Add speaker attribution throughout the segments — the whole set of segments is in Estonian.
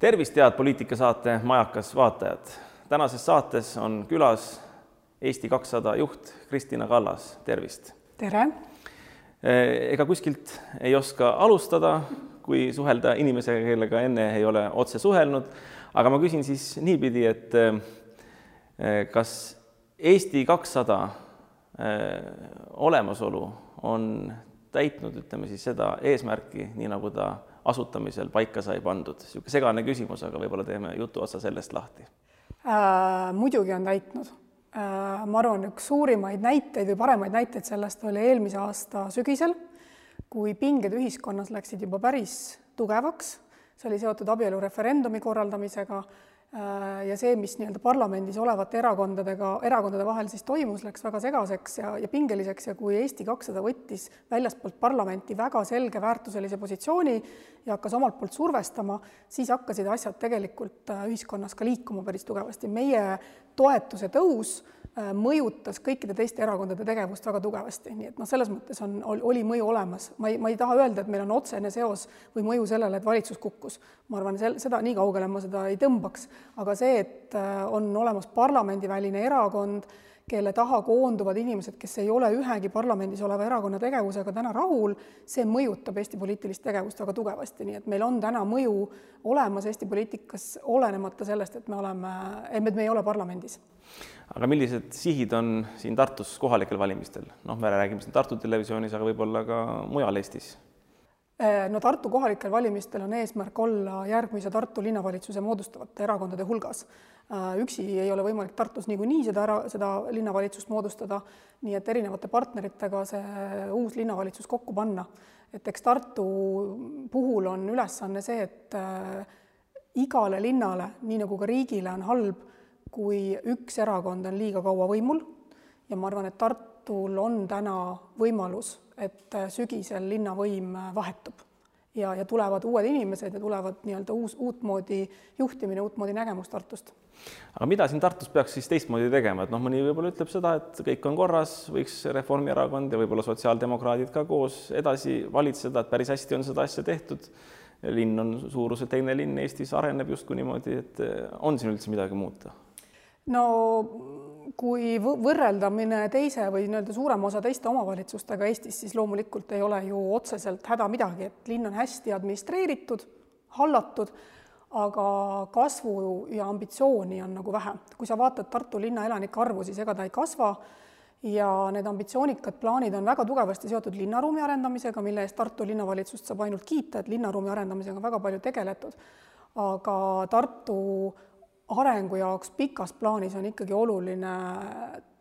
Speaker 1: tervist, head poliitikasaate Majakas vaatajad. tänases saates on külas Eesti kakssada juht Kristina Kallas, tervist.
Speaker 2: tere.
Speaker 1: ega kuskilt ei oska alustada, kui suhelda inimesega, kellega enne ei ole otse suhelnud, aga ma küsin siis niipidi, et kas Eesti kakssada olemasolu on täitnud, ütleme siis seda eesmärki, nii nagu ta asutamisel paika sai pandud? niisugune segane küsimus, aga võib-olla teeme jutuotsa sellest lahti
Speaker 2: äh,. muidugi on täitnud äh,. ma arvan, üks suurimaid näiteid või paremaid näiteid sellest oli eelmise aasta sügisel, kui pinged ühiskonnas läksid juba päris tugevaks, see oli seotud abielureferendumi korraldamisega ja see, mis nii-öelda parlamendis olevate erakondadega, erakondade vahel siis toimus, läks väga segaseks ja, ja pingeliseks ja kui Eesti kakssada võttis väljaspoolt parlamenti väga selge väärtuselise positsiooni ja hakkas omalt poolt survestama, siis hakkasid asjad tegelikult äh, ühiskonnas ka liikuma päris tugevasti. meie toetuse tõus Äh, mõjutas kõikide teiste erakondade tegevust väga tugevasti, nii et noh, selles mõttes on, oli mõju olemas. ma ei, ma ei taha öelda, et meil on otsene seos või mõju sellele, et valitsus kukkus. ma arvan, sel-, seda nii kaugele ma seda ei tõmbaks, aga see, et äh, on olemas parlamendiväline erakond, kelle taha koonduvad inimesed, kes ei ole ühegi parlamendis oleva erakonna tegevusega täna rahul, see mõjutab Eesti poliitilist tegevust väga tugevasti, nii et meil on täna mõju olemas Eesti poliitikas, olenemata sellest, et me oleme, et me ei ole parlamendis
Speaker 1: aga millised sihid on siin Tartus kohalikel valimistel? noh, me räägime siin Tartu Televisioonis, aga võib-olla ka mujal Eestis.
Speaker 2: Äh, no Tartu kohalikel valimistel on eesmärk olla järgmise Tartu linnavalitsuse moodustavate erakondade hulgas. Äh, üksi ei ole võimalik Tartus niikuinii seda ära, seda linnavalitsust moodustada, nii et erinevate partneritega see uus linnavalitsus kokku panna. et eks Tartu puhul on ülesanne see, et äh, igale linnale, nii nagu ka riigile, on halb kui üks erakond on liiga kaua võimul ja ma arvan, et Tartul on täna võimalus, et sügisel linnavõim vahetub ja, ja tulevad uued inimesed ja tulevad nii-öelda uus, uutmoodi juhtimine, uutmoodi nägemus Tartust.
Speaker 1: aga mida siin Tartus peaks siis teistmoodi tegema, et noh, mõni võib-olla ütleb seda, et kõik on korras, võiks Reformierakond ja võib-olla sotsiaaldemokraadid ka koos edasi valitseda, et päris hästi on seda asja tehtud. linn on suuruselt teine linn Eestis, areneb justkui niimoodi, et on siin üldse midagi muuta
Speaker 2: no kui võrreldamine teise või nii-öelda suurema osa teiste omavalitsustega Eestis, siis loomulikult ei ole ju otseselt häda midagi, et linn on hästi administreeritud, hallatud, aga kasvu ja ambitsiooni on nagu vähe. kui sa vaatad Tartu linna elanike arvu, siis ega ta ei kasva ja need ambitsioonikad plaanid on väga tugevasti seotud linnaruumi arendamisega, mille eest Tartu linnavalitsust saab ainult kiita, et linnaruumi arendamisega on väga palju tegeletud. aga Tartu arengu jaoks pikas plaanis on ikkagi oluline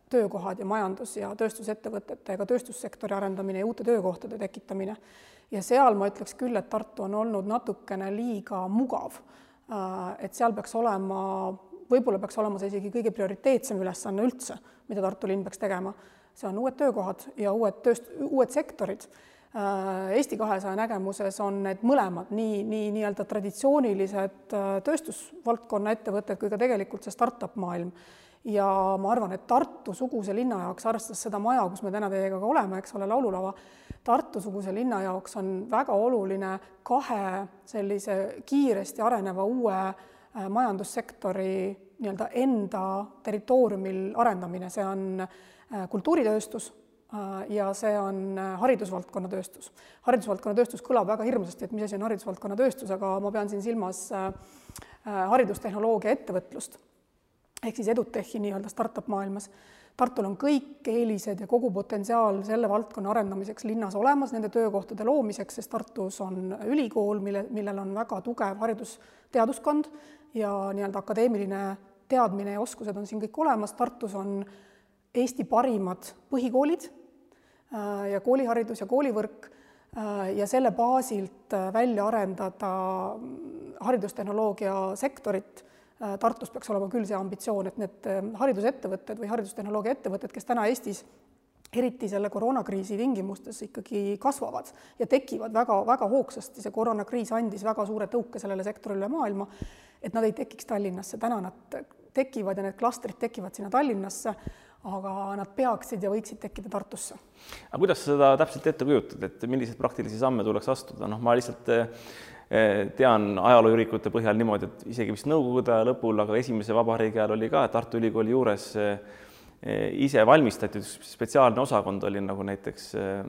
Speaker 2: töökohad ja majandus ja tööstusettevõtete ega tööstussektori arendamine ja uute töökohtade tekitamine. ja seal ma ütleks küll, et Tartu on olnud natukene liiga mugav. Äh, et seal peaks olema, võib-olla peaks olema see isegi kõige prioriteetsem ülesanne üldse, mida Tartu linn peaks tegema. see on uued töökohad ja uued tööst-, uued sektorid Eesti kahesaja nägemuses on need mõlemad, nii, nii nii-öelda traditsioonilised äh, tööstusvaldkonna ettevõtted kui ka tegelikult see startup maailm. ja ma arvan, et Tartu-suguse linna jaoks, arvestades seda maja, kus me täna teiega ka oleme, eks ole, laululava, Tartu-suguse linna jaoks on väga oluline kahe sellise kiiresti areneva uue äh, majandussektori nii-öelda enda territooriumil arendamine, see on kultuuritööstus Äh, ja see on äh, haridusvaldkonna tööstus. haridusvaldkonna tööstus kõlab väga hirmsasti, et mis asi on haridusvaldkonna tööstus, aga ma pean siin silmas äh, haridustehnoloogia ettevõtlust ehk siis EduTechi nii-öelda startup maailmas. Tartul on kõik eelised ja kogu potentsiaal selle valdkonna arendamiseks linnas olemas, nende töökohtade loomiseks, sest Tartus on ülikool, mille, millel on väga tugev haridusteaduskond ja nii-öelda akadeemiline teadmine ja oskused on siin kõik olemas, Tartus on Eesti parimad põhikoolid äh, ja kooliharidus ja koolivõrk äh, ja selle baasilt äh, välja arendada mm, haridustehnoloogia sektorit. Tartus peaks olema küll see ambitsioon, et need haridusettevõtted või haridustehnoloogia ettevõtted, kes täna Eestis eriti selle koroonakriisi tingimustes ikkagi kasvavad ja tekivad väga-väga hoogsasti, see koroonakriis andis väga suure tõuke sellele sektorile üle maailma, et nad ei tekiks Tallinnasse, täna nad tekivad ja need klastrid tekivad sinna Tallinnasse aga nad peaksid ja võiksid tekkida Tartusse.
Speaker 1: aga kuidas sa seda täpselt ette kujutad, et milliseid praktilisi samme tuleks astuda, noh, ma lihtsalt eh, tean ajalooürikute põhjal niimoodi, et isegi vist Nõukogude aja lõpul, aga esimese vabariigi ajal oli ka Tartu Ülikooli juures Eh, ise valmistati, spetsiaalne osakond oli nagu näiteks eh,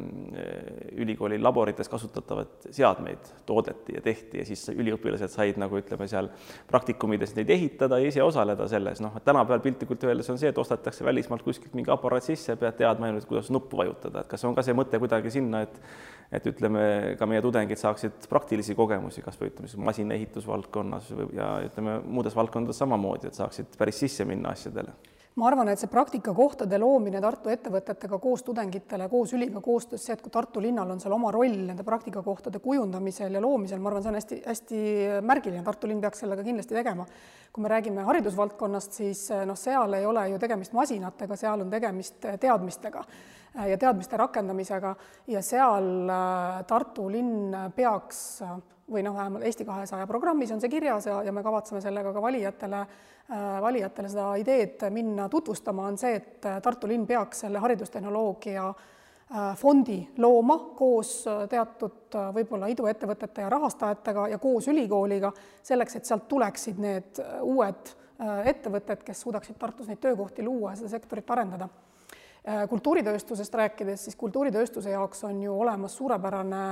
Speaker 1: ülikooli laborites kasutatavad seadmeid toodeti ja tehti ja siis üliõpilased said nagu ütleme seal praktikumides neid ehitada ja ise osaleda selles, noh, tänapäeval piltlikult öeldes on see, et ostetakse välismaalt kuskilt mingi aparaat sisse, pead teadma ainult, kuidas nuppu vajutada, et kas on ka see mõte kuidagi sinna, et et ütleme, ka meie tudengid saaksid praktilisi kogemusi, kas või ütleme siis masinaehitusvaldkonnas või ja ütleme muudes valdkondades samamoodi, et saaksid päris sisse minna asjadele
Speaker 2: ma arvan, et see praktikakohtade loomine Tartu ettevõtetega koos tudengitele, koos üliga koostöös, see, et kui Tartu linnal on seal oma roll nende praktikakohtade kujundamisel ja loomisel, ma arvan, see on hästi-hästi märgiline, Tartu linn peaks sellega kindlasti tegema. kui me räägime haridusvaldkonnast, siis noh, seal ei ole ju tegemist masinatega, seal on tegemist teadmistega ja teadmiste rakendamisega. Ja seal äh, Tartu linn peaks või noh, vähemalt Eesti kahesaja programmis on see kirjas ja, ja me kavatseme sellega ka valijatele äh,, valijatele seda ideed minna tutvustama, on see, et äh, Tartu linn peaks selle haridustehnoloogia äh, fondi looma koos äh, teatud võib-olla iduettevõtete ja rahastajatega ja koos ülikooliga, selleks et sealt tuleksid need uued ettevõtted, kes suudaksid Tartus neid töökohti luua ja seda sektorit arendada kultuuritööstusest rääkides, siis kultuuritööstuse jaoks on ju olemas suurepärane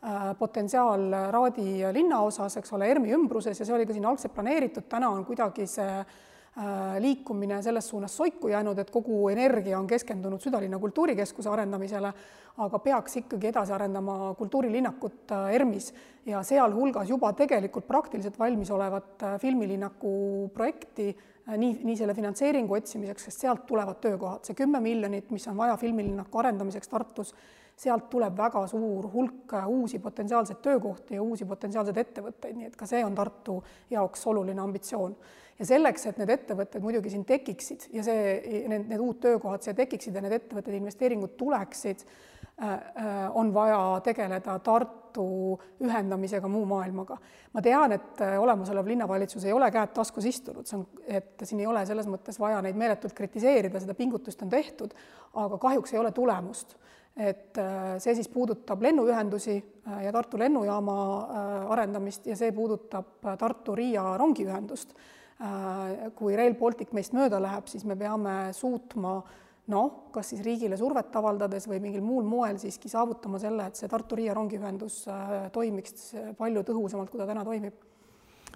Speaker 2: Äh, potentsiaal Raadi linnaosas, eks ole, ERMi ümbruses ja see oli ka siin algselt planeeritud, täna on kuidagi see äh, liikumine selles suunas soiku jäänud, et kogu energia on keskendunud südalinna kultuurikeskuse arendamisele, aga peaks ikkagi edasi arendama kultuurilinnakut äh, ERMis ja sealhulgas juba tegelikult praktiliselt valmis olevat filmilinnaku projekti nii, nii selle finantseeringu otsimiseks, sest sealt tulevad töökohad, see kümme miljonit, mis on vaja filmilinnaku arendamiseks Tartus sealt tuleb väga suur hulk uusi potentsiaalseid töökohti ja uusi potentsiaalseid ettevõtteid, nii et ka see on Tartu jaoks oluline ambitsioon. ja selleks, et need ettevõtted muidugi siin tekiksid ja see, need, need uud töökohad siia tekiksid ja need ettevõtted, investeeringud tuleksid, äh, äh, on vaja tegeleda Tartu ühendamisega muu maailmaga. ma tean, et äh, olemasolev linnavalitsus ei ole käed taskus istunud, see on, et siin ei ole selles mõttes vaja neid meeletult kritiseerida, seda pingutust on tehtud, aga kahjuks ei ole tulemust et äh, see siis puudutab lennuühendusi äh, ja Tartu lennujaama äh, arendamist ja see puudutab Tartu-Riia rongiühendust. kui Rail Baltic meist mööda läheb, siis me peame suutma noh, kas siis riigile survet avaldades või mingil muul moel siiski saavutama selle, et see Tartu-Riia rongiühendus toimiks palju tõhusamalt, kui ta täna toimib.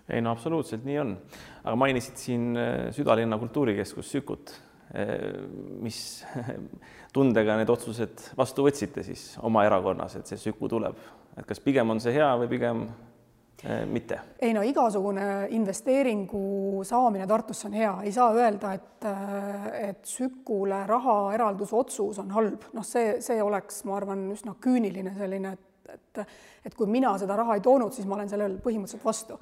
Speaker 1: Ei no absoluutselt nii on, aga mainisid siin südalinna kultuurikeskus Sükut mis tundega need otsused vastu võtsite siis oma erakonnas, et see Süku tuleb, et kas pigem on see hea või pigem mitte?
Speaker 2: ei no igasugune investeeringu saamine Tartusse on hea, ei saa öelda, et, et Sükule rahaeralduse otsus on halb, noh, see, see oleks, ma arvan, üsna küüniline selline, et, et, et kui mina seda raha ei toonud, siis ma olen sellel põhimõtteliselt vastu.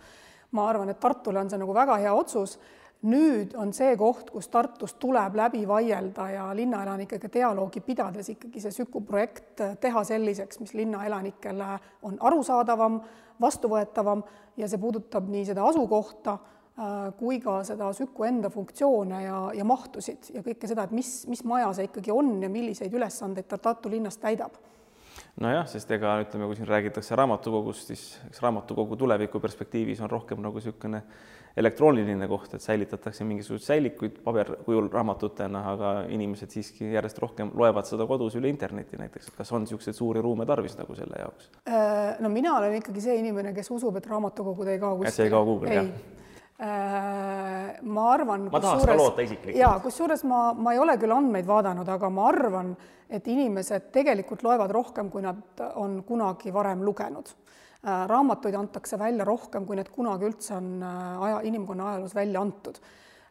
Speaker 2: ma arvan, et Tartule on see nagu väga hea otsus nüüd on see koht, kus Tartus tuleb läbi vaielda ja linnaelanikega dialoogi pidades ikkagi see Süku projekt teha selliseks, mis linnaelanikele on arusaadavam, vastuvõetavam ja see puudutab nii seda asukohta äh, kui ka seda Süku enda funktsioone ja, ja mahtusid ja kõike seda, et mis, mis maja see ikkagi on ja milliseid ülesandeid ta Tartu linnas täidab.
Speaker 1: Nojah, sest ega ütleme, kui siin räägitakse raamatukogust, siis eks raamatukogu tuleviku perspektiivis on rohkem nagu niisugune elektrooniline koht, et säilitatakse mingisuguseid säilikuid paberkujul raamatutena, aga inimesed siiski järjest rohkem loevad seda kodus üle interneti näiteks, et kas on niisuguseid suuri ruume tarvis nagu selle jaoks?
Speaker 2: Äh, no mina olen ikkagi see inimene, kes usub, et raamatukogud ei kao kuskile.
Speaker 1: see ei kao kuhugi, jah
Speaker 2: äh, ma arvan.
Speaker 1: ma tahaks ka loota isiklikult.
Speaker 2: ja kusjuures ma, ma ei ole küll andmeid vaadanud, aga ma arvan, et inimesed tegelikult loevad rohkem, kui nad on kunagi varem lugenud raamatuid antakse välja rohkem, kui need kunagi üldse on äh, aja, inimkonna ajaloos välja antud.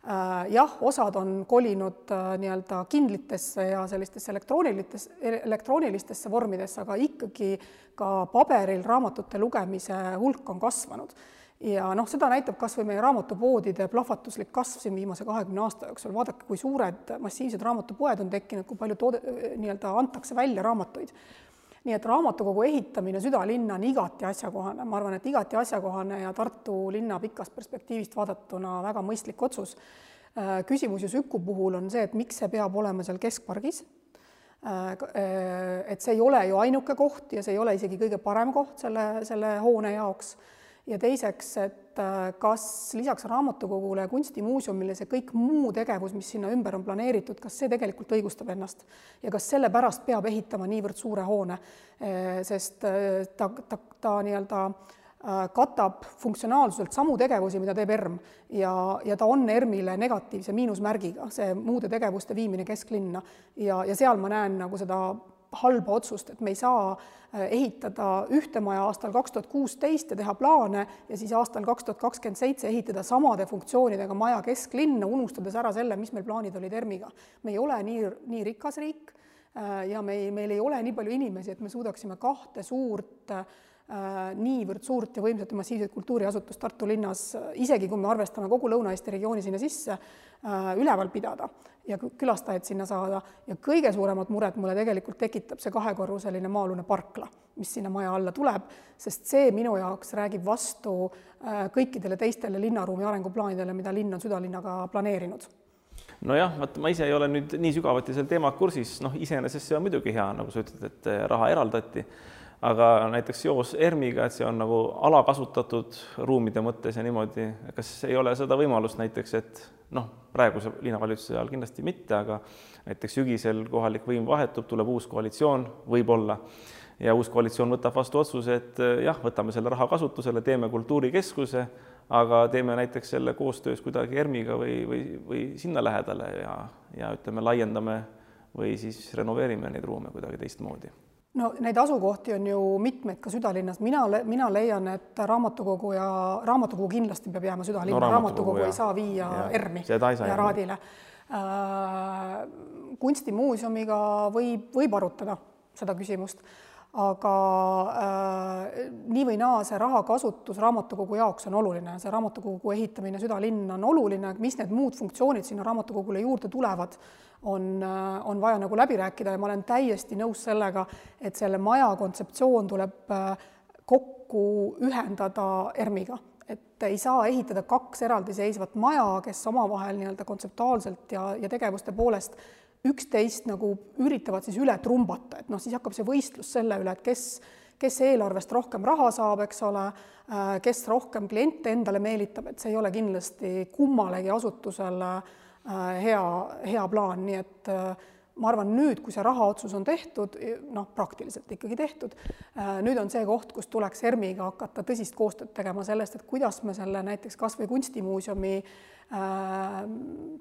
Speaker 2: Äh, jah, osad on kolinud nii-öelda kindlitesse ja sellistesse elektroonilistes, elektroonilistesse vormidesse, aga ikkagi ka paberil raamatute lugemise hulk on kasvanud. Ja noh, seda näitab kas või meie raamatupoodide plahvatuslik kasv siin viimase kahekümne aasta jooksul, vaadake, kui suured massiivsed raamatupoed on tekkinud, kui palju toode, nii-öelda antakse välja raamatuid nii et raamatukogu ehitamine südalinna on igati asjakohane, ma arvan, et igati asjakohane ja Tartu linna pikast perspektiivist vaadatuna väga mõistlik otsus. Äh, küsimus ju Süku puhul on see, et miks see peab olema seal keskpargis. Äh, äh, et see ei ole ju ainuke koht ja see ei ole isegi kõige parem koht selle, selle hoone jaoks ja teiseks, et äh, kas lisaks raamatukogule ja kunstimuuseumile see kõik muu tegevus, mis sinna ümber on planeeritud, kas see tegelikult õigustab ennast? Ja kas sellepärast peab ehitama niivõrd suure hoone, äh, sest äh, ta, ta, ta nii-öelda katab funktsionaalsuselt samu tegevusi, mida teeb ERM. Ja, ja ta on ERM-ile negatiivse miinusmärgiga, see muude tegevuste viimine kesklinna. Ja, ja seal ma näen nagu seda halba otsust, et me ei saa äh, ehitada ühte maja aastal kaks tuhat kuusteist ja teha plaane ja siis aastal kaks tuhat kakskümmend seitse ehitada samade funktsioonidega maja kesklinna, unustades ära selle, mis meil plaanid olid ERM-iga. me ei ole nii, nii rikas riik äh, ja me ei, meil ei ole nii palju inimesi, et me suudaksime kahte suurt äh, niivõrd suurt ja võimsat ja massiivset kultuuriasutust Tartu linnas, isegi kui me arvestame kogu Lõuna-Eesti regiooni sinna sisse, üleval pidada ja külastajaid sinna saada. Ja kõige suuremat muret mulle tegelikult tekitab see kahekorruseline maa-alune parkla, mis sinna maja alla tuleb, sest see minu jaoks räägib vastu äh, kõikidele teistele linnaruumi arenguplaanidele, mida linn on südalinnaga planeerinud.
Speaker 1: Nojah, vot ma ise ei ole nüüd nii sügavuti selle teemaga kursis, noh, iseenesest see on muidugi hea, nagu sa ütled, et äh, raha eraldati, aga näiteks seos ERM-iga, et see on nagu alakasutatud ruumide mõttes ja niimoodi, kas ei ole seda võimalust näiteks, et noh, praeguse linnavalitsuse ajal kindlasti mitte, aga näiteks sügisel kohalik võim vahetub, tuleb uus koalitsioon võib-olla. Ja uus koalitsioon võtab vastu otsuse, et eh, jah, võtame selle raha kasutusele, teeme kultuurikeskuse, aga teeme näiteks selle koostöös kuidagi ERM-iga või, või, või sinna lähedale ja, ja ütleme, laiendame või siis renoveerime neid ruume kuidagi teistmoodi
Speaker 2: no neid asukohti on ju mitmeid ka südalinnas, mina, mina leian, et raamatukogu ja raamatukogu kindlasti peab jääma südalinna. No,, raamatukogu, raamatukogu ei saa viia ja, ERM-i ja Raadile. Äh,. kunstimuuseumiga võib, võib arutada seda küsimust, aga äh, nii või naa, see raha kasutus raamatukogu jaoks on oluline, see raamatukogu ehitamine südalinna on oluline, mis need muud funktsioonid sinna raamatukogule juurde tulevad on, äh, on vaja nagu läbi rääkida. Ja ma olen täiesti nõus sellega, et selle maja kontseptsioon tuleb äh, kokku ühendada ERM-iga, et ei saa ehitada kaks eraldiseisvat maja, kes omavahel nii-öelda kontseptuaalselt ja, ja tegevuste poolest üksteist nagu üritavad siis üle trumbata, et noh, siis hakkab see võistlus selle üle, et kes, kes eelarvest rohkem raha saab, eks ole, äh, kes rohkem kliente endale meelitab, et see ei ole kindlasti kummalegi asutusele äh, hea, hea plaan, nii et äh, ma arvan, nüüd, kui see rahaotsus on tehtud, noh, praktiliselt ikkagi tehtud, äh, nüüd on see koht, kus tuleks ERM-iga hakata tõsist koostööd tegema sellest, et kuidas me selle näiteks kas või kunstimuuseumi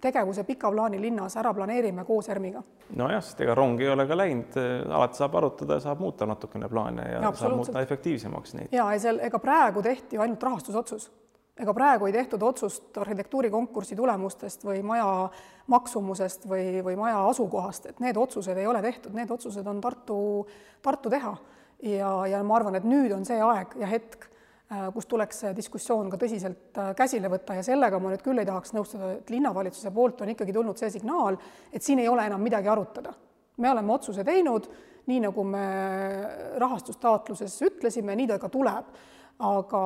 Speaker 2: tegevuse pika plaani linnas ära planeerime koos ERM-iga.
Speaker 1: nojah, sest ega rong ei ole ka läinud, alati saab arutada, saab muuta natukene plaane ja, ja saab muuta efektiivsemaks neid.
Speaker 2: ja, ja seal, ega praegu tehti ju ainult rahastusotsus ega praegu ei tehtud otsust arhitektuurikonkursi tulemustest või maja maksumusest või, või maja asukohast, et need otsused ei ole tehtud, need otsused on Tartu, Tartu teha. ja, ja ma arvan, et nüüd on see aeg ja hetk, äh, kus tuleks see diskussioon ka tõsiselt äh, käsile võtta ja sellega ma nüüd küll ei tahaks nõustuda, et linnavalitsuse poolt on ikkagi tulnud see signaal, et siin ei ole enam midagi arutada. me oleme otsuse teinud, nii nagu me rahastustaotluses ütlesime, nii ta ka tuleb aga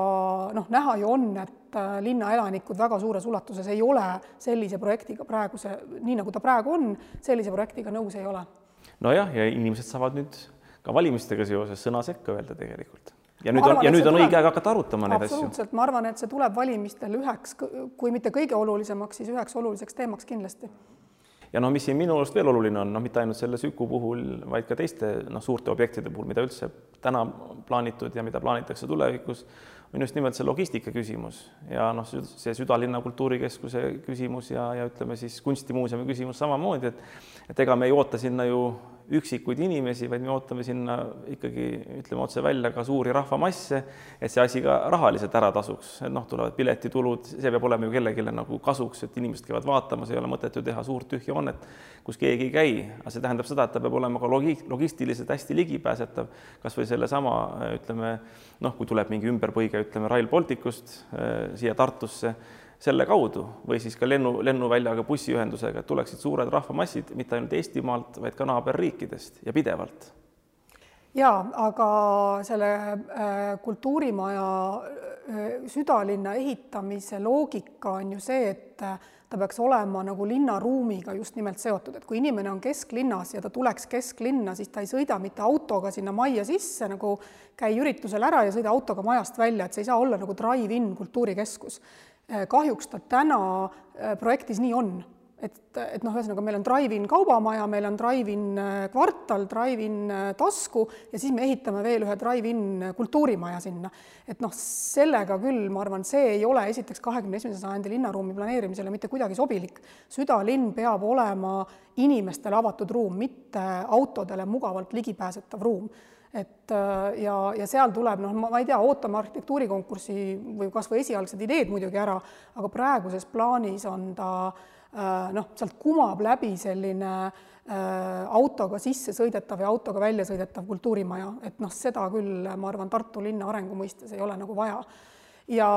Speaker 2: noh, näha ju on, et äh, linnaelanikud väga suures ulatuses ei ole sellise projektiga praeguse, nii nagu ta praegu on, sellise projektiga nõus ei ole.
Speaker 1: nojah, ja inimesed saavad nüüd ka valimistega seoses sõna sekka öelda tegelikult. ja nüüd arvan, on, ja nüüd on tuleb, õige aeg hakata arutama neid asju.
Speaker 2: absoluutselt, ma arvan, et see tuleb valimistel üheks, kui mitte kõige olulisemaks, siis üheks oluliseks teemaks kindlasti
Speaker 1: ja noh, mis siin minu arust veel oluline on, noh, mitte ainult selle Süku puhul, vaid ka teiste noh, suurte objektide puhul, mida üldse täna plaanitud ja mida plaanitakse tulevikus, on just nimelt see logistika küsimus ja noh, see südalinna kultuurikeskuse küsimus ja, ja ütleme siis kunstimuuseumi küsimus samamoodi, et et ega me ei oota sinna ju üksikuid inimesi, vaid me ootame sinna ikkagi, ütleme otse välja, ka suuri rahvamasse, et see asi ka rahaliselt ära tasuks, et noh, tulevad piletitulud, see peab olema ju kellelegi nagu kasuks, et inimesed käivad vaatamas, ei ole mõtet ju teha suurt tühja hoonet, kus keegi ei käi, aga see tähendab seda, et ta peab olema ka logi-, logistiliselt hästi ligipääsetav, kas või sellesama, ütleme noh, kui tuleb mingi ümberpõige, ütleme Rail Balticust äh, siia Tartusse selle kaudu või siis ka lennu, lennuväljaga bussiühendusega, et tuleksid suured rahvamassid mitte ainult Eestimaalt, vaid ka naaberriikidest ja pidevalt.
Speaker 2: jaa, aga selle äh, kultuurimaja äh, südalinna ehitamise loogika on ju see, et äh, ta peaks olema nagu linnaruumiga just nimelt seotud, et kui inimene on kesklinnas ja ta tuleks kesklinna, siis ta ei sõida mitte autoga sinna majja sisse, nagu käi üritusel ära ja sõida autoga majast välja, et see ei saa olla nagu drive-in kultuurikeskus. Kahjuks ta täna projektis nii on et, et noh, ühesõnaga meil on drive-in kaubamaja, meil on drive-in äh, kvartal, drive-in äh, tasku ja siis me ehitame veel ühe drive-in äh, kultuurimaja sinna. et noh, sellega küll, ma arvan, see ei ole esiteks kahekümne esimese sajandi linnaruumi planeerimisele mitte kuidagi sobilik. südalinn peab olema inimestele avatud ruum, mitte autodele mugavalt ligipääsetav ruum et ja, ja seal tuleb noh, ma ei tea, ootame arhitektuurikonkursi või kas või esialgsed ideed muidugi ära, aga praeguses plaanis on ta äh, Äh, noh, sealt kumab läbi selline äh, autoga sisse sõidetav ja autoga välja sõidetav kultuurimaja, et noh, seda küll, ma arvan, Tartu linna arengu mõistes ei ole nagu vaja. ja,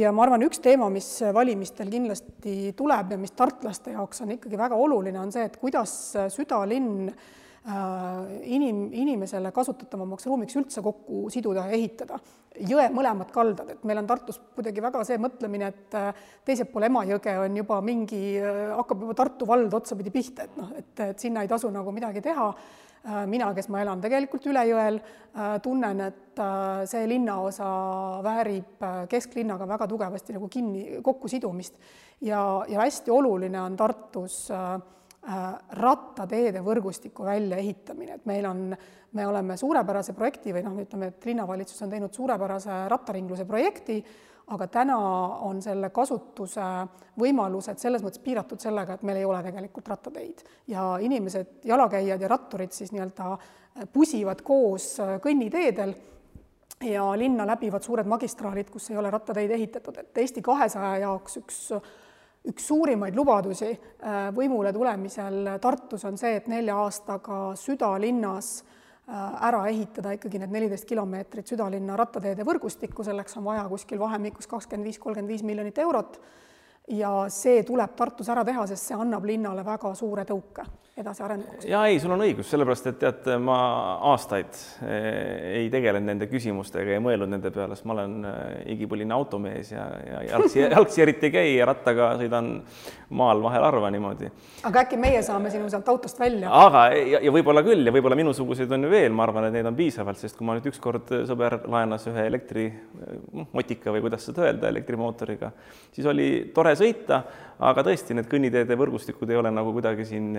Speaker 2: ja ma arvan, üks teema, mis valimistel kindlasti tuleb ja mis tartlaste jaoks on ikkagi väga oluline, on see, et kuidas südalinn äh, Äh, inim, inimesele kasutatavamaks ruumiks üldse kokku siduda ja ehitada. jõe mõlemad kaldad, et meil on Tartus kuidagi väga see mõtlemine, et äh, teisel pool Emajõge on juba mingi, äh, hakkab juba Tartu vald otsapidi pihta, et noh, et, et sinna ei tasu nagu midagi teha. mina, kes ma elan tegelikult üle jõel, tunnen, et see linnaosa väärib kesklinnaga väga tugevasti nagu kinni, kokkusidumist ja, ja hästi oluline on Tartus äh, Äh, rattateede võrgustiku väljaehitamine, et meil on, me oleme suurepärase projekti või noh, ütleme, et linnavalitsus on teinud suurepärase rattaringluse projekti, aga täna on selle kasutuse võimalused selles mõttes piiratud sellega, et meil ei ole tegelikult rattateid. Ja inimesed, jalakäijad ja ratturid siis nii-öelda pusivad koos kõnniteedel ja linna läbivad suured magistraalid, kus ei ole rattateid ehitatud, et Eesti kahesaja jaoks üks üks suurimaid lubadusi äh, võimule tulemisel Tartus on see, et nelja aastaga südalinnas äh, ära ehitada ikkagi need neliteist kilomeetrit südalinna rattateede võrgustikku, selleks on vaja kuskil vahemikus kakskümmend viis, kolmkümmend viis miljonit eurot. ja see tuleb Tartus ära teha, sest see annab linnale väga suure tõuke edasiarenguks.
Speaker 1: ja ei, sul on õigus, sellepärast et tead, ma aastaid eh, ei tegelenud nende küsimustega ja mõelnud nende peale, sest ma olen eh, igipõline automees ja, ja jalgsi, jalgsi eriti ei käi ja rattaga sõidan maal vahel harva niimoodi.
Speaker 2: aga äkki meie saame sinu sealt autost välja?
Speaker 1: aga, ja, ja võib-olla küll ja võib-olla minusuguseid on veel, ma arvan, et neid on piisavalt, sest kui ma nüüd ükskord sõber laenas ühe elektrimotika või kuidas seda öelda, elektrimootoriga, siis oli tore sõita aga tõesti, need kõnniteede võrgustikud ei ole nagu kuidagi siin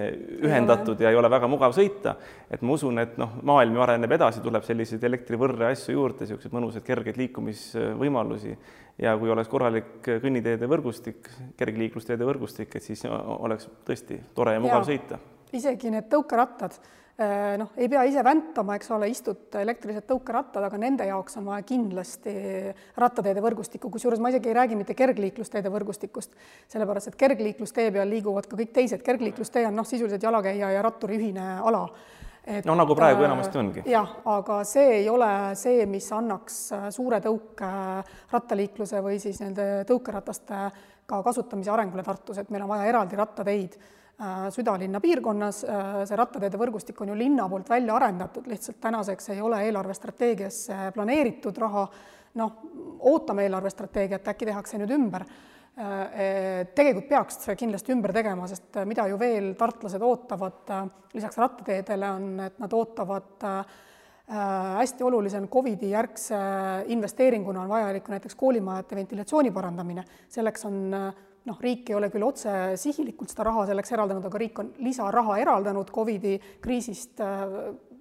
Speaker 1: ühendatud ja ei ole väga mugav sõita. et ma usun, et noh, maailm ju areneb edasi, tuleb selliseid elektrivõrre asju juurde, niisuguseid mõnusaid kergeid liikumisvõimalusi ja kui oleks korralik kõnniteede võrgustik, kergliiklusteede võrgustik, et siis oleks tõesti tore ja mugav ja, sõita.
Speaker 2: isegi need tõukerattad noh, ei pea ise väntama, eks ole, istud elektrilised tõukerattad, aga nende jaoks on vaja kindlasti rattateede võrgustikku, kusjuures ma isegi ei räägi mitte kergliiklusteede võrgustikust, sellepärast et kergliiklustee peal liiguvad ka kõik teised, kergliiklustee on noh, sisuliselt jalakäija ja ratturi ühine ala.
Speaker 1: Et no nagu praegu enamasti ongi.
Speaker 2: jah, aga see ei ole see, mis annaks suure tõuke rattaliikluse või siis nende tõukerataste ka kasutamise arengule Tartus, et meil on vaja eraldi rattateid. Äh, südalinna piirkonnas, äh, see rattateede võrgustik on ju linna poolt välja arendatud, lihtsalt tänaseks ei ole eelarvestrateegiasse planeeritud raha, noh, ootame eelarvestrateegiat, äkki tehakse nüüd ümber. Äh, tegelikult peaks kindlasti ümber tegema, sest mida ju veel tartlased ootavad lisaks rattateedele, on, et nad ootavad hästi oluline on Covidi järgse investeeringuna on vajalik näiteks koolimajade ventilatsiooni parandamine, selleks on noh, riik ei ole küll otse sihilikult seda raha selleks eraldanud, aga riik on lisaraha eraldanud Covidi kriisist äh,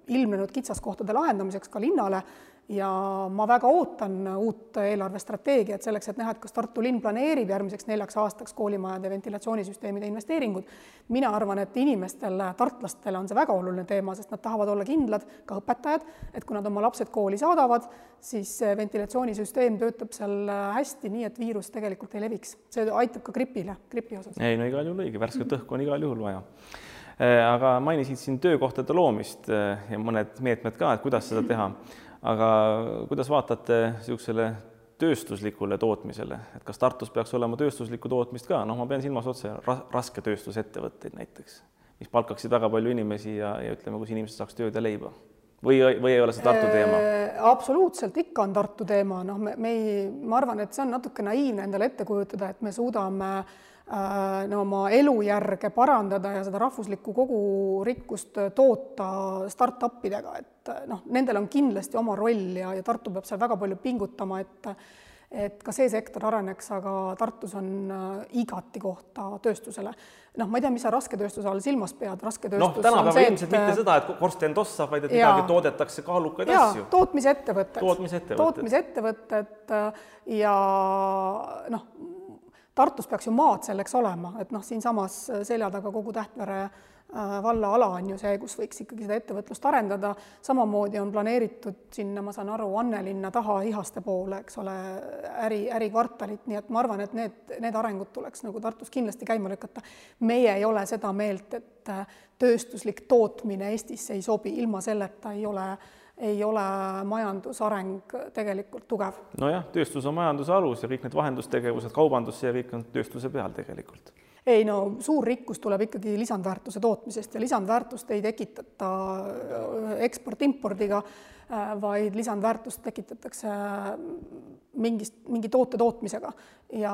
Speaker 2: ilmnenud kitsaskohtade lahendamiseks ka linnale ja ma väga ootan uut eelarvestrateegiat selleks, et näha, et kas Tartu linn planeerib järgmiseks neljaks aastaks koolimajade ventilatsioonisüsteemide investeeringud. mina arvan, et inimestele, tartlastele on see väga oluline teema, sest nad tahavad olla kindlad, ka õpetajad, et kui nad oma lapsed kooli saadavad, siis ventilatsioonisüsteem töötab seal hästi, nii et viirus tegelikult ei leviks. see aitab ka gripile, gripi osas.
Speaker 1: ei no igal juhul õige, värsket õhku on igal juhul vaja äh, aga mainisid siin töökohtade loomist äh, ja mõned meetmed ka, et kuidas seda teha aga kuidas vaatate niisugusele tööstuslikule tootmisele, et kas Tartus peaks olema tööstuslikku tootmist ka, noh, ma pean silmas otse rasketööstusettevõtteid näiteks, mis palkaksid väga palju inimesi ja, ja ütleme, kus inimesed saaks tööd ja leiba. Või, või ei ole see Tartu teema?
Speaker 2: absoluutselt ikka on Tartu teema, noh, me, me ei, ma arvan, et see on natuke naiivne endale ette kujutada, et me suudame äh, no oma elujärge parandada ja seda rahvuslikku kogurikkust toota startup idega, et noh, nendel on kindlasti oma roll ja, ja Tartu peab seal väga palju pingutama, et et ka see sektor areneks, aga Tartus on äh, igati kohta tööstusele. noh, ma ei tea, mis sa rasketööstuse all silmas pead, rasketööstus
Speaker 1: noh, tänapäeval ilmselt mitte et... seda, et korsten tossab, vaid et ja, midagi toodetakse kaalukaid ja, asju.
Speaker 2: tootmisettevõtted.
Speaker 1: tootmisettevõtted.
Speaker 2: tootmisettevõtted äh, ja noh, Tartus peaks ju maad selleks olema, et noh, siinsamas selja taga kogu Tähtvere Äh, valla ala on ju see, kus võiks ikkagi seda ettevõtlust arendada, samamoodi on planeeritud sinna, ma saan aru, Annelinna taha Ihaste poole, eks ole, äri, ärikvartalit, nii et ma arvan, et need, need arengud tuleks nagu Tartus kindlasti käima lükata. meie ei ole seda meelt, et äh, tööstuslik tootmine Eestisse ei sobi, ilma selleta ei ole ei ole majandusareng tegelikult tugev.
Speaker 1: nojah, tööstus on majanduse alus ja kõik need vahendustegevused, kaubandus, see kõik on tööstuse peal tegelikult
Speaker 2: ei no suur rikkus tuleb ikkagi lisandväärtuse tootmisest ja lisandväärtust ei tekitata äh, eksport-impordiga, äh, vaid lisandväärtust tekitatakse äh, mingist, mingi toote tootmisega. ja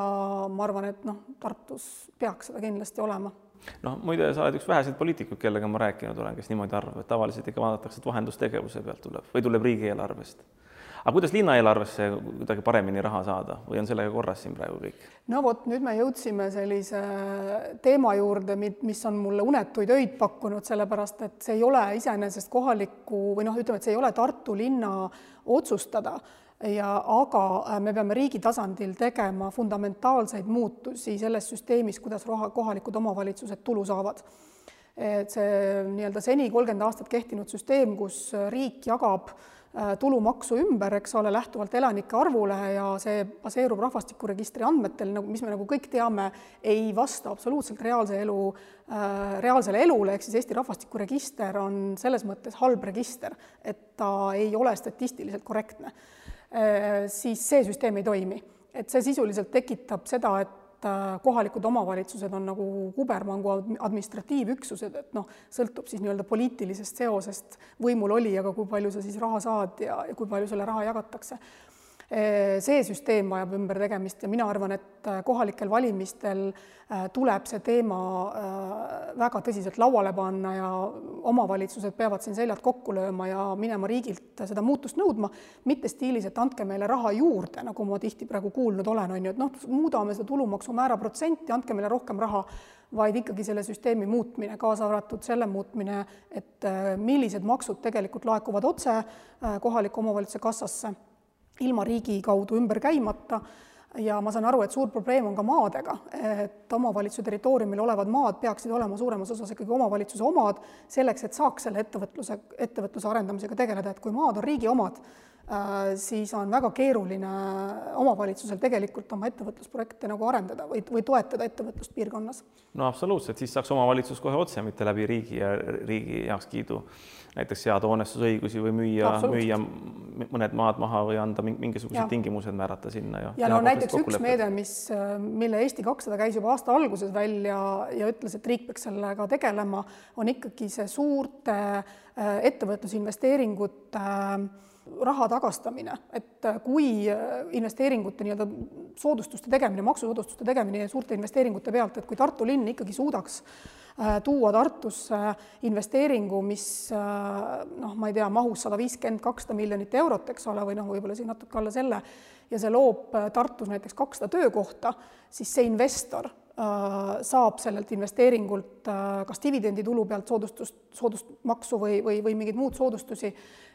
Speaker 2: ma arvan, et noh, Tartus peaks seda kindlasti olema
Speaker 1: noh, muide, sa oled üks väheseid poliitikuid, kellega ma rääkinud olen, kes niimoodi arvab, et tavaliselt ikka vaadatakse, et vahendustegevuse pealt tuleb või tuleb riigieelarvest aga kuidas linnaeelarvesse kuidagi paremini raha saada või on sellega korras siin praegu kõik?
Speaker 2: no vot, nüüd me jõudsime sellise teema juurde, mis on mulle unetuid öid pakkunud, sellepärast et see ei ole iseenesest kohaliku või noh, ütleme, et see ei ole Tartu linna otsustada ja aga äh, me peame riigi tasandil tegema fundamentaalseid muutusi selles süsteemis, kuidas roha, kohalikud omavalitsused tulu saavad et see nii-öelda seni kolmkümmend aastat kehtinud süsteem, kus riik jagab äh, tulumaksu ümber, eks ole, lähtuvalt elanike arvule ja see baseerub rahvastikuregistri andmetel, nagu, mis me nagu kõik teame, ei vasta absoluutselt reaalse elu, äh, reaalsele elule, ehk siis Eesti rahvastikuregister on selles mõttes halb register, et ta ei ole statistiliselt korrektne. Äh, siis see süsteem ei toimi, et see sisuliselt tekitab seda, et äh, kohalikud omavalitsused on nagu kubermangu administratiivüksused, et noh, sõltub siis nii-öelda poliitilisest seosest võimul olijaga, kui palju sa siis raha saad ja, ja kui palju selle raha jagatakse see süsteem vajab ümbertegemist ja mina arvan, et äh, kohalikel valimistel äh, tuleb see teema äh, väga tõsiselt lauale panna ja omavalitsused peavad siin seljad kokku lööma ja minema riigilt seda muutust nõudma, mitte stiilis, et andke meile raha juurde, nagu ma tihti praegu kuulnud olen, on ju, et noh, muudame seda tulumaksumäära protsenti, andke meile rohkem raha, vaid ikkagi selle süsteemi muutmine, kaasa arvatud selle muutmine, et millised maksud tegelikult laekuvad otse kohaliku omavalitsuse kassasse ilma riigi kaudu ümber käimata. Ja ma saan aru, et suur probleem on ka maadega, et omavalitsuse territooriumil olevad maad peaksid olema suuremas osas ikkagi omavalitsuse omad, selleks et saaks selle ettevõtluse, ettevõtluse arendamisega tegeleda, et kui maad on riigi omad, siis on väga keeruline omavalitsusel tegelikult oma ettevõtlusprojekte nagu arendada või, või toetada ettevõtlust piirkonnas.
Speaker 1: no absoluutselt, siis saaks omavalitsus kohe otse, mitte läbi riigi ja riigi heakskiidu näiteks seada hoonestusõigusi või müüa, müüa mõned maad maha või anda mingisugused ja. tingimused määrata sinna
Speaker 2: ja. ja no näiteks üks meede, mis, mille Eesti kakssada käis juba aasta alguses välja ja ütles, et riik peaks sellega tegelema, on ikkagi see suurte äh, ettevõtlusinvesteeringute äh, raha tagastamine, et äh, kui äh, investeeringute nii-öelda soodustuste tegemine, maksusoodustuste tegemine suurte investeeringute pealt, et kui Tartu linn ikkagi suudaks äh, tuua Tartusse investeeringu, mis noh, ma ei tea, mahus sada viiskümmend, kakssada miljonit eurot, eks ole, või noh, võib-olla siin natuke alla selle, ja see loob Tartus näiteks kakssada töökohta, siis see investor saab sellelt investeeringult kas dividenditulu pealt soodustust, soodustmaksu või, või, või mingeid muud soodustusi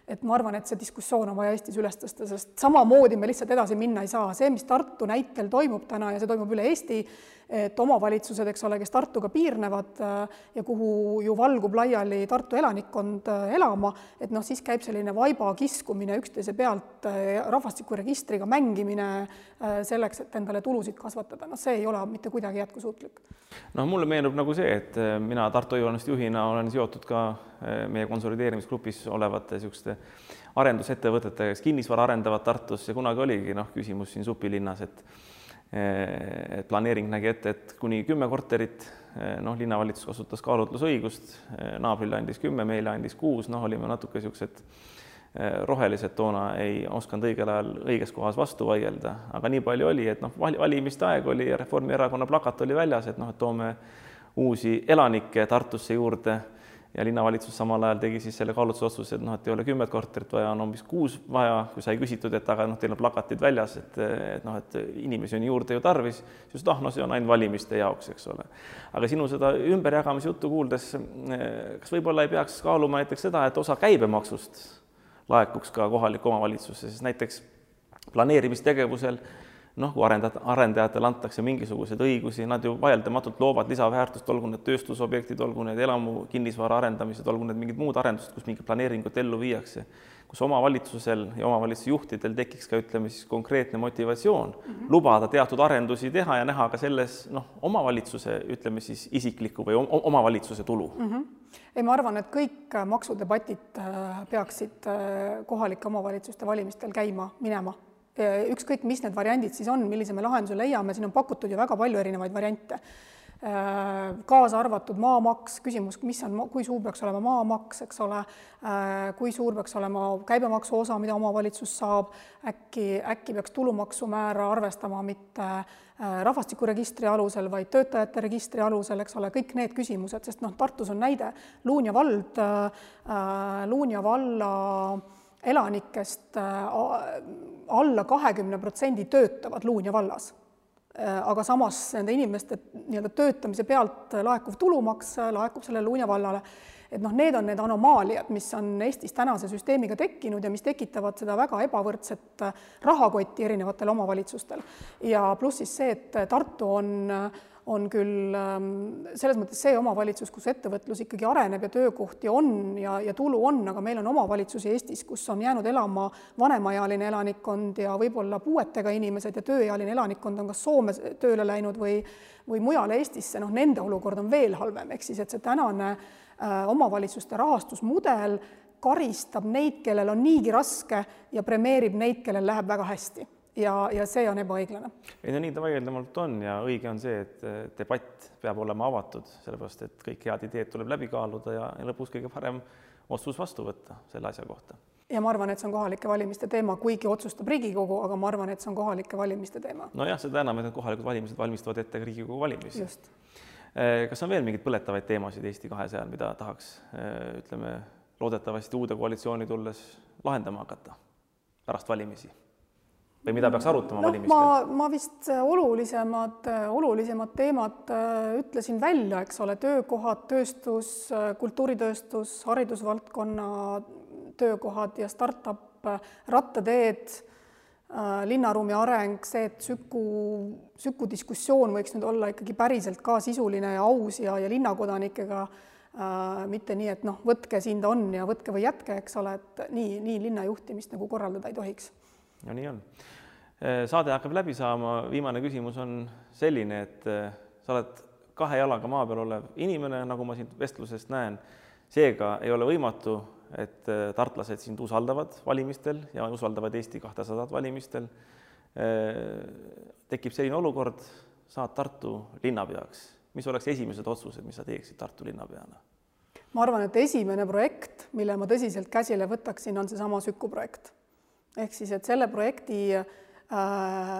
Speaker 2: et ma arvan, et see diskussioon on vaja Eestis üles tõsta, sest samamoodi me lihtsalt edasi minna ei saa, see, mis Tartu näitel toimub täna ja see toimub üle Eesti, et omavalitsused, eks ole, kes Tartuga piirnevad äh, ja kuhu ju valgub laiali Tartu elanikkond äh, elama, et noh, siis käib selline vaiba kiskumine üksteise pealt, äh, rahvastikuregistriga mängimine selleks, et endale tulusid kasvatada, noh, see ei ole mitte kuidagi jätkusuutlik.
Speaker 1: no mulle meenub nagu see, et mina Tartu Õivanõuste juhina olen seotud ka meie konsolideerimisgrupis olevate niisuguste arendusettevõtetega, kes kinnisvara arendavad Tartus ja kunagi oligi noh, küsimus siin supilinnas, et et planeering nägi ette, et kuni kümme korterit noh, linnavalitsus kasutas kaalutlusõigust, naabrile andis kümme, meile andis kuus, noh, olime natuke niisugused rohelised toona ei osanud õigel ajal õiges kohas vastu vaielda, aga nii palju oli, et noh, valimiste aeg oli ja Reformierakonna plakat oli väljas, et noh, et toome uusi elanikke Tartusse juurde ja linnavalitsus samal ajal tegi siis selle kaalutlusotsuse, et noh, et ei ole kümmet korterit vaja, on umbes kuus vaja, kui sai küsitud, et aga noh, teil on plakatid väljas, et, et noh, et inimesi on juurde ju tarvis, siis ah, no see on ainult valimiste jaoks, eks ole. aga sinu seda ümberjagamise juttu kuuldes, kas võib-olla ei peaks kaaluma näiteks seda, et osa käibemaksust laekuks ka kohalikku omavalitsusse, sest näiteks planeerimistegevusel noh, kui arendajad, arendajatele antakse mingisuguseid õigusi, nad ju vaieldamatult loovad lisaväärtust, olgu need tööstusobjektid, olgu need elamu kinnisvara arendamised, olgu need mingid muud arendused, kus mingit planeeringut ellu viiakse, kus omavalitsusel ja omavalitsuse juhtidel tekiks ka ütleme siis konkreetne motivatsioon mm -hmm. lubada teatud arendusi teha ja näha ka selles noh, omavalitsuse ütleme siis isiklikku või omavalitsuse tulu mm. -hmm
Speaker 2: ei, ma arvan, et kõik maksudebatid äh, peaksid äh, kohalike omavalitsuste valimistel käima, minema ükskõik, mis need variandid siis on, millise me lahenduse leiame, siin on pakutud ju väga palju erinevaid variante. Äh, kaasa arvatud maamaks, küsimus, mis on, kui suur peaks olema maamaks, eks ole, äh, kui suur peaks olema käibemaksu osa, mida omavalitsus saab, äkki, äkki peaks tulumaksumäära arvestama mitte rahvastikuregistri alusel, vaid töötajate registri alusel, eks ole, kõik need küsimused, sest noh, Tartus on näide, Luunja vald, Luunja valla elanikest alla kahekümne protsendi töötavad Luunja vallas. Aga samas nende inimeste nii-öelda töötamise pealt laekuv tulumaks laekub sellele Luunja vallale. Et noh, need on need anomaaliad, mis on Eestis tänase süsteemiga tekkinud ja mis tekitavad seda väga ebavõrdset rahakotti erinevatel omavalitsustel. ja pluss siis see, et Tartu on on küll ähm, selles mõttes see omavalitsus, kus ettevõtlus ikkagi areneb ja töökohti on ja, ja tulu on, aga meil on omavalitsusi Eestis, kus on jäänud elama vanemaealine elanikkond ja võib-olla puuetega inimesed ja tööealine elanikkond on kas Soome tööle läinud või, või mujale Eestisse, noh, nende olukord on veel halvem, ehk siis et see tänane äh, omavalitsuste rahastusmudel karistab neid, kellel on niigi raske ja premeerib neid, kellel läheb väga hästi ja, ja see on ebaõiglane.
Speaker 1: ei no nii ta vaieldamatult on ja õige on see, et debatt peab olema avatud, sellepärast et kõik head ideed tuleb läbi kaaluda ja, ja lõpus kõige parem otsus vastu võtta selle asja kohta.
Speaker 2: ja ma arvan, et see on kohalike valimiste teema, kuigi otsustab Riigikogu, aga ma arvan, et see on kohalike valimiste teema.
Speaker 1: nojah, seda enam, et need kohalikud valimised valmistavad ette ka Riigikogu valimisi.
Speaker 2: just.
Speaker 1: Eh, kas on veel mingeid põletavaid teemasid Eesti kahesajal, mida tahaks eh, ütleme, loodetavasti uude koalitsiooni tulles lahendama hakata pärast valimisi? või mida peaks arutama no, valimistel?
Speaker 2: ma, ma vist olulisemad, olulisemad teemad äh, ütlesin välja, eks ole, töökohad, tööstus, äh, kultuuritööstus, haridusvaldkonna töökohad ja startup, äh, rattateed, linnaruumi areng, see, et Süku, Süku diskussioon võiks nüüd olla ikkagi päriselt ka sisuline ja aus ja, ja linnakodanikega äh, mitte nii, et noh, võtke siin ta on ja võtke või jätke, eks ole, et nii, nii linna juhtimist nagu korraldada ei tohiks.
Speaker 1: no nii on. Äh, saade hakkab läbi saama, viimane küsimus on selline, et äh, sa oled kahe jalaga maa peal olev inimene, nagu ma siit vestlusest näen, seega ei ole võimatu, et äh, tartlased sind usaldavad valimistel ja usaldavad Eesti kahtesadat valimistel. tekib selline olukord, saad Tartu linnapeaks, mis oleks esimesed otsused, mis sa teeksid Tartu linnapeana?
Speaker 2: ma arvan, et esimene projekt, mille ma tõsiselt käsile võtaksin, on seesama Süku projekt. ehk siis, et selle projekti äh, Äh,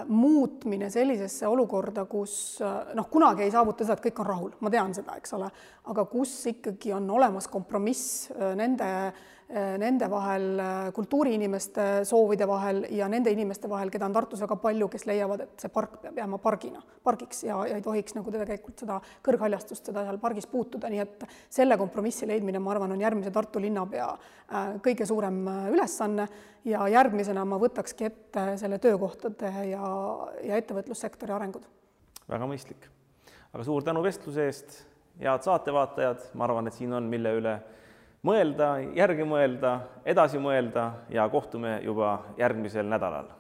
Speaker 2: muutmine sellisesse olukorda, kus äh, noh, kunagi ei saavuta seda, et kõik on rahul, ma tean seda, eks ole, aga kus ikkagi on olemas kompromiss äh, nende Äh, nende vahel, äh, kultuuriinimeste soovide vahel ja nende inimeste vahel, keda on Tartus väga palju, kes leiavad, et see park peab jääma pargina, pargiks ja, ja ei tohiks nagu tegelikult seda kõrghaljastust, seda seal pargis puutuda, nii et selle kompromissi leidmine, ma arvan, on järgmise Tartu linnapea äh, kõige suurem ülesanne ja järgmisena ma võtakski ette selle töökohtade ja, ja ettevõtlussektori arengud.
Speaker 1: väga mõistlik. aga suur tänu vestluse eest, head saatevaatajad, ma arvan, et siin on, mille üle mõelda, järgi mõelda, edasi mõelda ja kohtume juba järgmisel nädalal